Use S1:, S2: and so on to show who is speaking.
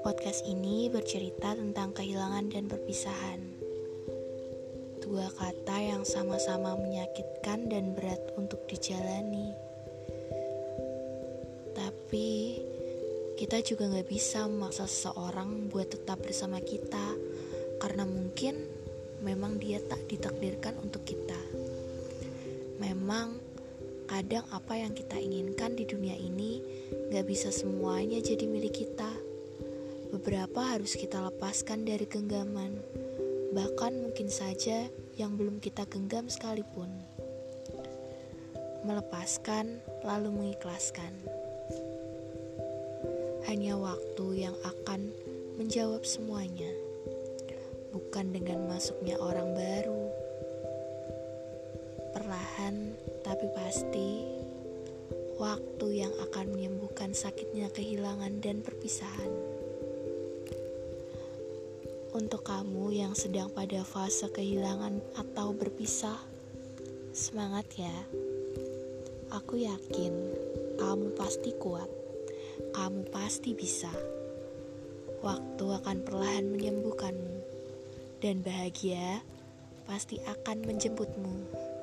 S1: Podcast ini bercerita tentang kehilangan dan perpisahan. Dua kata yang sama-sama menyakitkan dan berat untuk dijalani. Tapi kita juga gak bisa memaksa seseorang buat tetap bersama kita karena mungkin memang dia tak ditakdirkan untuk kita. Memang kadang apa yang kita inginkan di dunia ini gak bisa semuanya jadi milik kita. Beberapa harus kita lepaskan dari genggaman, bahkan mungkin saja yang belum kita genggam sekalipun. Melepaskan lalu mengikhlaskan hanya waktu yang akan menjawab semuanya, bukan dengan masuknya orang baru. Tapi pasti, waktu yang akan menyembuhkan sakitnya kehilangan dan perpisahan. Untuk kamu yang sedang pada fase kehilangan atau berpisah, semangat ya! Aku yakin kamu pasti kuat kamu pasti bisa. Waktu akan perlahan menyembuhkanmu, dan bahagia pasti akan menjemputmu.